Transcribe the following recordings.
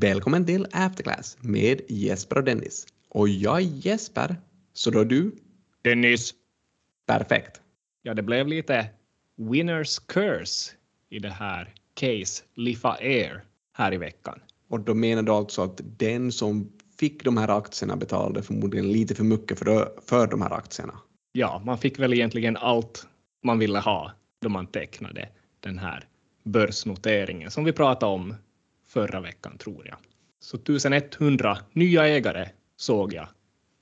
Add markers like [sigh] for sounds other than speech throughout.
Välkommen till Afterclass med Jesper och Dennis. Och jag är Jesper, så då är du? Dennis. Perfekt. Ja, det blev lite winners curse i det här case Lifa Air här i veckan. Och då menar du alltså att den som fick de här aktierna betalade förmodligen lite för mycket för, för de här aktierna? Ja, man fick väl egentligen allt man ville ha då man tecknade den här börsnoteringen som vi pratade om förra veckan tror jag. Så 1100 nya ägare såg jag.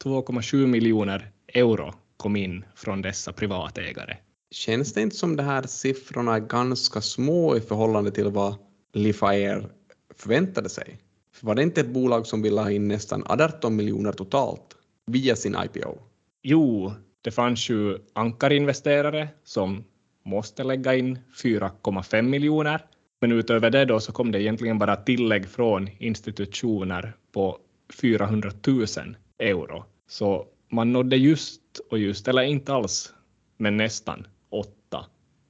2,7 miljoner euro kom in från dessa privatägare. Känns det inte som de här siffrorna är ganska små i förhållande till vad Lifair förväntade sig? För var det inte ett bolag som ville ha in nästan 18 miljoner totalt via sin IPO? Jo, det fanns ju ankarinvesterare som måste lägga in 4,5 miljoner. Men utöver det då så kom det egentligen bara tillägg från institutioner på 400 000 euro. Så man nådde just och just, eller inte alls, men nästan 8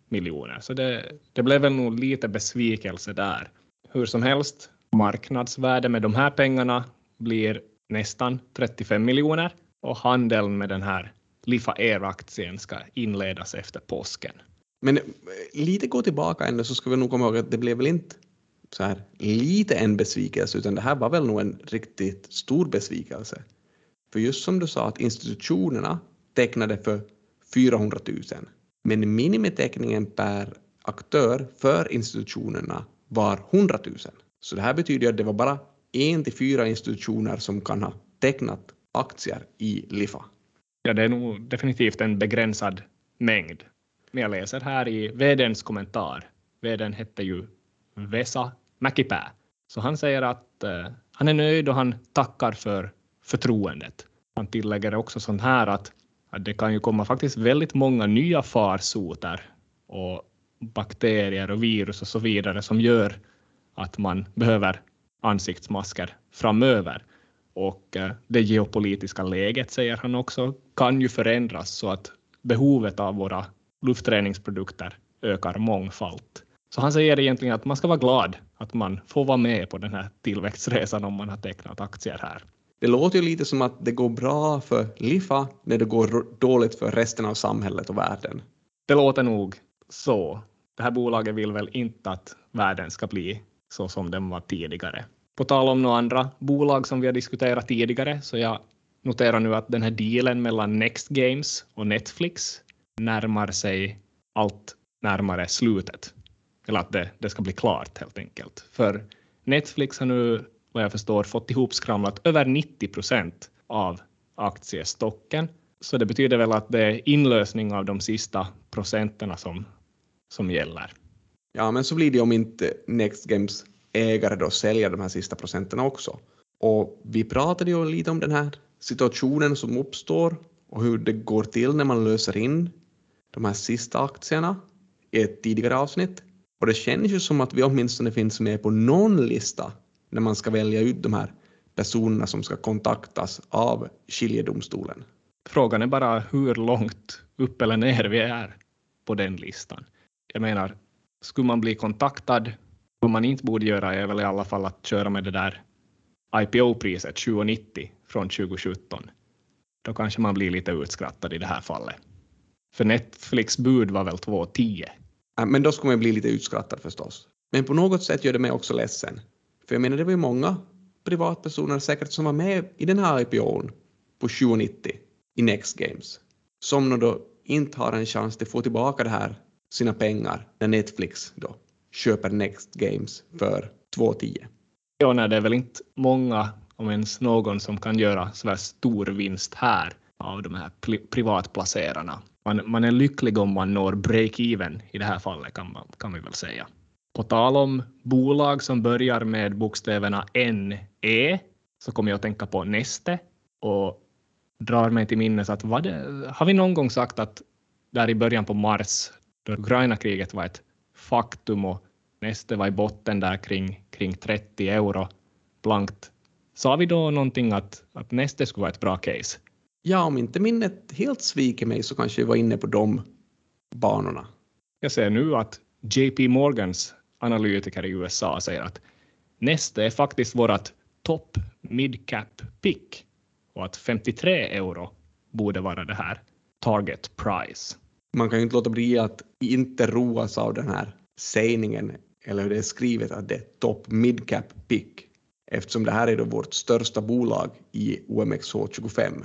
miljoner. Så det, det blev väl nog lite besvikelse där. Hur som helst, marknadsvärde med de här pengarna blir nästan 35 miljoner och handeln med den här Lifa Air-aktien ska inledas efter påsken. Men eh, lite gå tillbaka ändå så ska vi nog komma ihåg att det blev väl inte så här lite en besvikelse utan det här var väl nog en riktigt stor besvikelse. För just som du sa att institutionerna tecknade för 400 000 men minimiteckningen per aktör för institutionerna var 100 000. Så det här betyder att det var bara en till fyra institutioner som kan ha tecknat aktier i Lifa. Ja, det är nog definitivt en begränsad mängd. Men jag läser här i vdns kommentar. Vdn hette ju Vesa Mäkipää. Så han säger att eh, han är nöjd och han tackar för förtroendet. Han tillägger också sånt här att, att det kan ju komma faktiskt väldigt många nya farsoter och bakterier och virus och så vidare som gör att man behöver ansiktsmasker framöver. Och eh, det geopolitiska läget, säger han också, kan ju förändras så att behovet av våra luftträningsprodukter ökar mångfalt. Så han säger egentligen att man ska vara glad att man får vara med på den här tillväxtresan om man har tecknat aktier här. Det låter ju lite som att det går bra för Lifa när det går dåligt för resten av samhället och världen. Det låter nog så. Det här bolaget vill väl inte att världen ska bli så som den var tidigare. På tal om några andra bolag som vi har diskuterat tidigare så jag noterar nu att den här dealen mellan Next Games och Netflix närmar sig allt närmare slutet. Eller att det, det ska bli klart helt enkelt. För Netflix har nu, vad jag förstår, fått ihop skramlat över 90 procent av aktiestocken. Så det betyder väl att det är inlösning av de sista procenterna som, som gäller. Ja, men så blir det om inte Next Games ägare då säljer de här sista procenterna också. Och vi pratade ju lite om den här situationen som uppstår och hur det går till när man löser in de här sista aktierna i ett tidigare avsnitt. Och det känns ju som att vi åtminstone finns med på någon lista när man ska välja ut de här personerna som ska kontaktas av skiljedomstolen. Frågan är bara hur långt upp eller ner vi är på den listan. Jag menar, skulle man bli kontaktad, vad man inte borde göra är väl i alla fall att köra med det där IPO-priset 2090 från 2017. Då kanske man blir lite utskrattad i det här fallet. För Netflix bud var väl 2,10. Men då skulle man bli lite utskrattad förstås. Men på något sätt gör det mig också ledsen. För jag menar, det var ju många privatpersoner säkert som var med i den här IPOn på 7,90 i Next Games. Som då inte har en chans att få tillbaka det här, sina pengar, när Netflix då köper Next Games för 2,10. Ja, nej, det är väl inte många, om ens någon, som kan göra så här stor vinst här av de här privatplacerarna man, man är lycklig om man når break-even i det här fallet kan, man, kan vi väl säga. På tal om bolag som börjar med bokstäverna NE så kommer jag att tänka på Neste och drar mig till minnes att vad det, har vi någon gång sagt att där i början på mars då Ukraina-kriget var ett faktum och Neste var i botten där kring, kring 30 euro blankt. Sa vi då någonting att, att Neste skulle vara ett bra case? Ja, om inte minnet helt sviker mig så kanske vi var inne på de banorna. Jag ser nu att JP Morgans analytiker i USA säger att Neste är faktiskt vårt top midcap pick och att 53 euro borde vara det här target price. Man kan ju inte låta bli att inte roas av den här sägningen eller hur det är skrivet att det är top midcap pick eftersom det här är då vårt största bolag i OMXH25.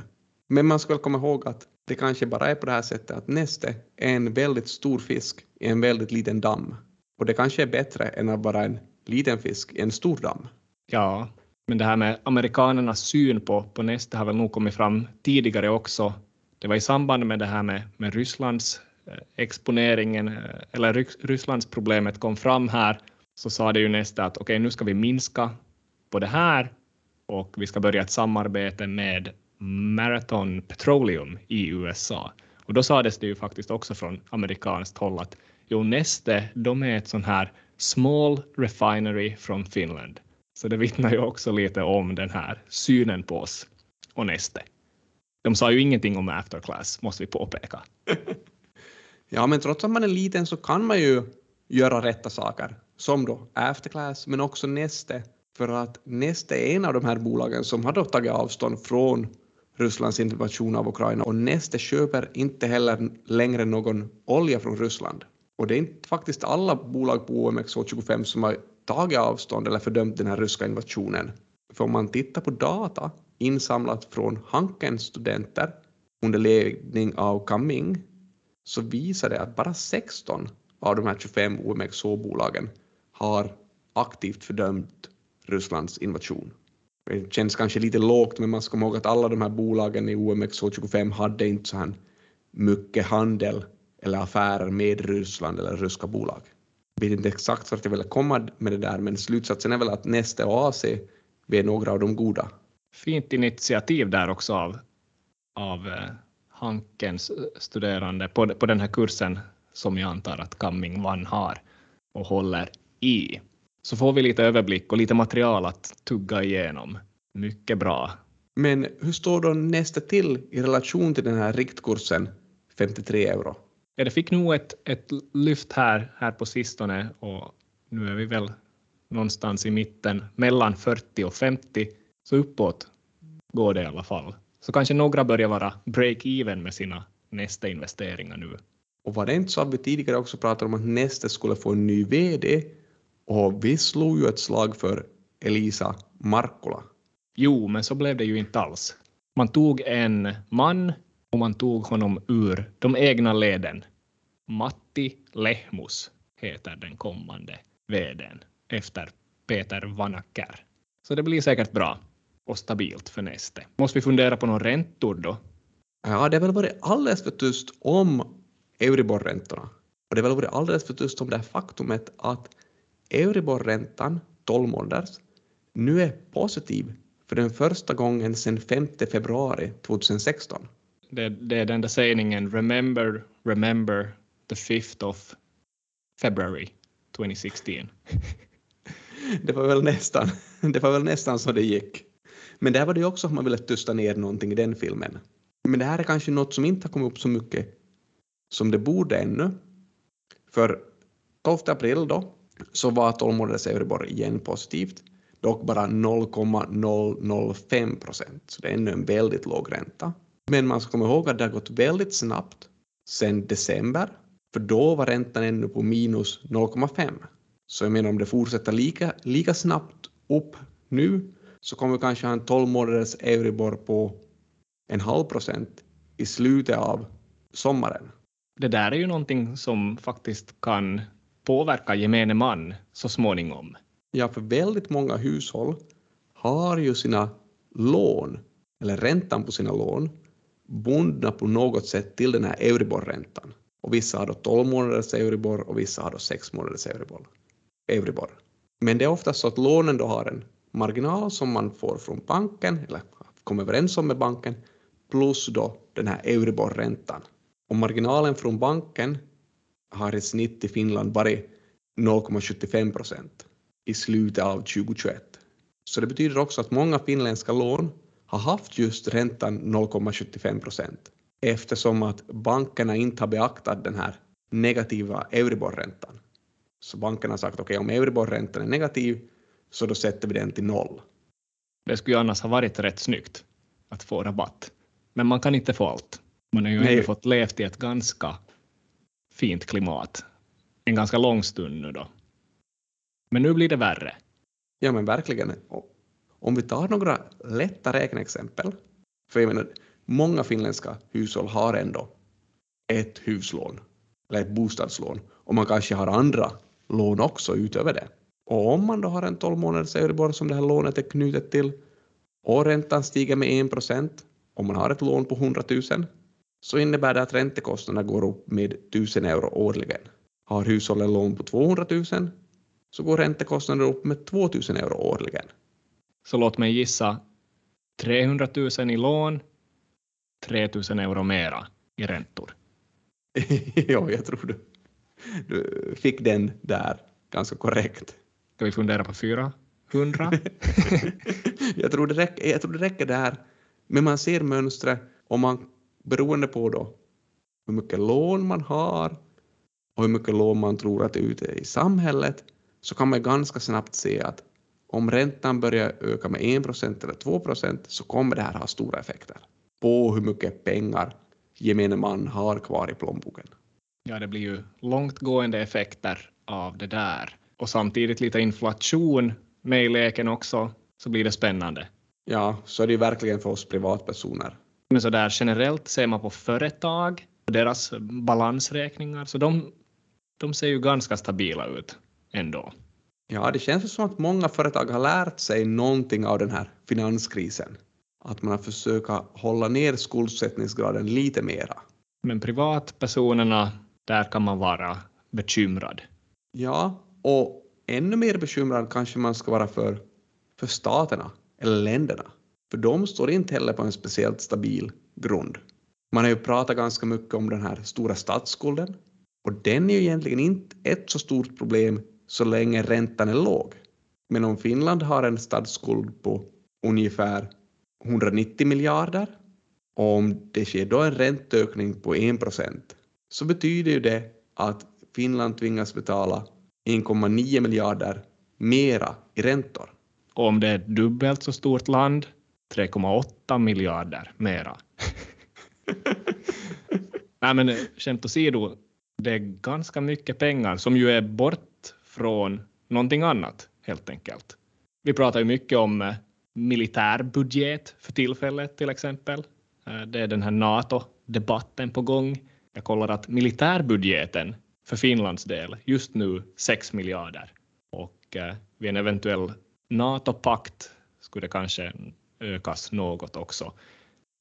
Men man ska väl komma ihåg att det kanske bara är på det här sättet att näste är en väldigt stor fisk i en väldigt liten damm. Och det kanske är bättre än att vara en liten fisk i en stor damm. Ja, men det här med amerikanernas syn på, på Neste har väl nog kommit fram tidigare också. Det var i samband med det här med, med Rysslands eh, exponeringen, eh, eller Rysslands problemet kom fram här, så sa det ju nästa att okej, okay, nu ska vi minska på det här och vi ska börja ett samarbete med Marathon Petroleum i USA. Och då sades det ju faktiskt också från amerikanskt håll att jo, Neste, de är ett sån här small refinery från Finland. Så det vittnar ju också lite om den här synen på oss och Neste. De sa ju ingenting om afterclass, måste vi påpeka. [laughs] ja, men trots att man är liten så kan man ju göra rätta saker, som då afterclass, men också Neste, för att Neste är en av de här bolagen som har då tagit avstånd från Rysslands invasion av Ukraina och Neste köper inte heller längre någon olja från Ryssland. Och det är inte faktiskt alla bolag på OMXH25 som har tagit avstånd eller fördömt den här ryska invasionen. För om man tittar på data insamlat från Hankens studenter under ledning av Kaming så visar det att bara 16 av de här 25 OMXH-bolagen har aktivt fördömt Rysslands invasion. Det känns kanske lite lågt, men man ska komma ihåg att alla de här bolagen i OMXH25 hade inte så här mycket handel eller affärer med Ryssland eller ryska bolag. Jag vet inte exakt vart jag ville komma med det där, men slutsatsen är väl att Neste och AC är några av de goda. Fint initiativ där också av, av eh, Hankens studerande på, på den här kursen som jag antar att Kamming One har och håller i så får vi lite överblick och lite material att tugga igenom. Mycket bra. Men hur står då nästa till i relation till den här riktkursen 53 euro? Ja, det fick nog ett, ett lyft här, här på sistone och nu är vi väl någonstans i mitten mellan 40 och 50, så uppåt går det i alla fall. Så kanske några börjar vara break-even med sina nästa investeringar nu. Och var det inte så att vi tidigare också pratade om att Neste skulle få en ny VD och vi slog ju ett slag för Elisa Markkula. Jo, men så blev det ju inte alls. Man tog en man och man tog honom ur de egna leden. Matti Lehmus heter den kommande vdn efter Peter Vanacker. Så det blir säkert bra och stabilt för näste. Måste vi fundera på några räntor då? Ja, det har väl varit alldeles för tyst om Euribor-räntorna. Och det har väl varit alldeles för tyst om det här faktumet att Euriborräntan, 12 månaders, nu är positiv för den första gången sedan 5 februari 2016. Det, det är den där sägningen remember, remember the 5th of February 2016. [laughs] det var väl nästan, [laughs] det var väl nästan så det gick. Men där var det ju också att man ville tysta ner någonting i den filmen. Men det här är kanske något som inte har kommit upp så mycket som det borde ännu. För 12 april då så var 12 månaders Euribor igen positivt, dock bara 0,005 procent, så det är ännu en väldigt låg ränta. Men man ska komma ihåg att det har gått väldigt snabbt sedan december, för då var räntan ännu på minus 0,5. Så jag menar om det fortsätter lika, lika snabbt upp nu så kommer vi kanske ha en 12 månaders Euribor på en halv procent i slutet av sommaren. Det där är ju någonting som faktiskt kan påverka gemene man så småningom? Ja, för väldigt många hushåll har ju sina lån, eller räntan på sina lån, bundna på något sätt till den här Euribor-räntan. Och vissa har då 12 månaders Euribor och vissa har då 6 månaders Euribor. Euribor. Men det är oftast så att lånen då har en marginal som man får från banken, eller kommer överens om med banken, plus då den här Euribor-räntan. Och marginalen från banken har i snitt i Finland varit 0,75 procent i slutet av 2021. Så det betyder också att många finländska lån har haft just räntan 0,75 procent eftersom att bankerna inte har beaktat den här negativa Euribor-räntan. Så bankerna har sagt okej, okay, om Euribor-räntan är negativ så då sätter vi den till noll. Det skulle ju annars ha varit rätt snyggt att få rabatt. Men man kan inte få allt. Man har ju Nej. ändå fått levt i ett ganska fint klimat en ganska lång stund nu då. Men nu blir det värre. Ja, men verkligen. Om vi tar några lätta räkneexempel, för jag menar, många finländska hushåll har ändå ett huslån eller ett bostadslån och man kanske har andra lån också utöver det. Och om man då har en 12 månaders Euribor som det här lånet är knutet till och räntan stiger med 1 procent, om man har ett lån på 100 000, så innebär det att räntekostnaderna går upp med 1000 euro årligen. Har hushållet lån på 200 000 så går räntekostnaden upp med 2000 euro årligen. Så låt mig gissa 300 000 i lån, 3 000 euro mera i räntor. [laughs] ja, jag tror du, du fick den där ganska korrekt. Ska vi fundera på 400? [laughs] jag, tror det räcker, jag tror det räcker där. Men man ser mönstret och man, beroende på då hur mycket lån man har och hur mycket lån man tror att det är ute i samhället så kan man ganska snabbt se att om räntan börjar öka med 1 procent eller 2 procent så kommer det här ha stora effekter på hur mycket pengar gemene man har kvar i plånboken. Ja, det blir ju långtgående effekter av det där. Och samtidigt lite inflation med i leken också, så blir det spännande. Ja, så är det ju verkligen för oss privatpersoner. Men så där generellt ser man på företag och deras balansräkningar, så de, de ser ju ganska stabila ut ändå. Ja, det känns som att många företag har lärt sig någonting av den här finanskrisen. Att man har försökt hålla ner skuldsättningsgraden lite mera. Men privatpersonerna, där kan man vara bekymrad. Ja, och ännu mer bekymrad kanske man ska vara för, för staterna eller länderna. För de står inte heller på en speciellt stabil grund. Man har ju pratat ganska mycket om den här stora statsskulden och den är ju egentligen inte ett så stort problem så länge räntan är låg. Men om Finland har en statsskuld på ungefär 190 miljarder och om det sker då en ränteökning på 1 procent så betyder ju det att Finland tvingas betala 1,9 miljarder mera i räntor. Och om det är ett dubbelt så stort land, 3,8 miljarder mera. [laughs] Nej men skämt åsido, det är ganska mycket pengar som ju är bort från någonting annat helt enkelt. Vi pratar ju mycket om eh, militärbudget för tillfället till exempel. Eh, Det är den här NATO-debatten på gång. Jag kollar att militärbudgeten för Finlands del just nu 6 miljarder och eh, vid en eventuell NATO-pakt skulle det kanske ökas något också.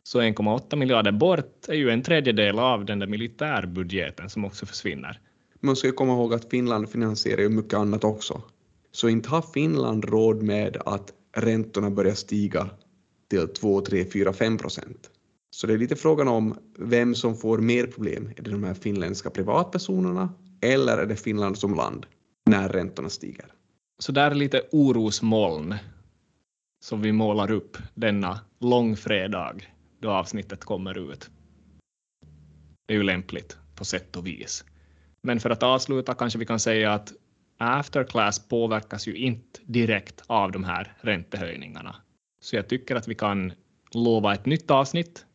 Så 1,8 miljarder bort är ju en tredjedel av den där militärbudgeten som också försvinner. Man ska ju komma ihåg att Finland finansierar ju mycket annat också. Så inte har Finland råd med att räntorna börjar stiga till 2, 3, 4, 5 procent. Så det är lite frågan om vem som får mer problem. Är det de här finländska privatpersonerna eller är det Finland som land när räntorna stiger? Så där är lite orosmoln som vi målar upp denna långfredag då avsnittet kommer ut. Det är ju lämpligt på sätt och vis. Men för att avsluta kanske vi kan säga att afterclass påverkas ju inte direkt av de här räntehöjningarna. Så jag tycker att vi kan lova ett nytt avsnitt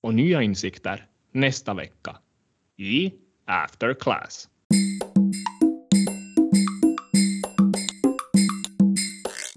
och nya insikter nästa vecka i After Class.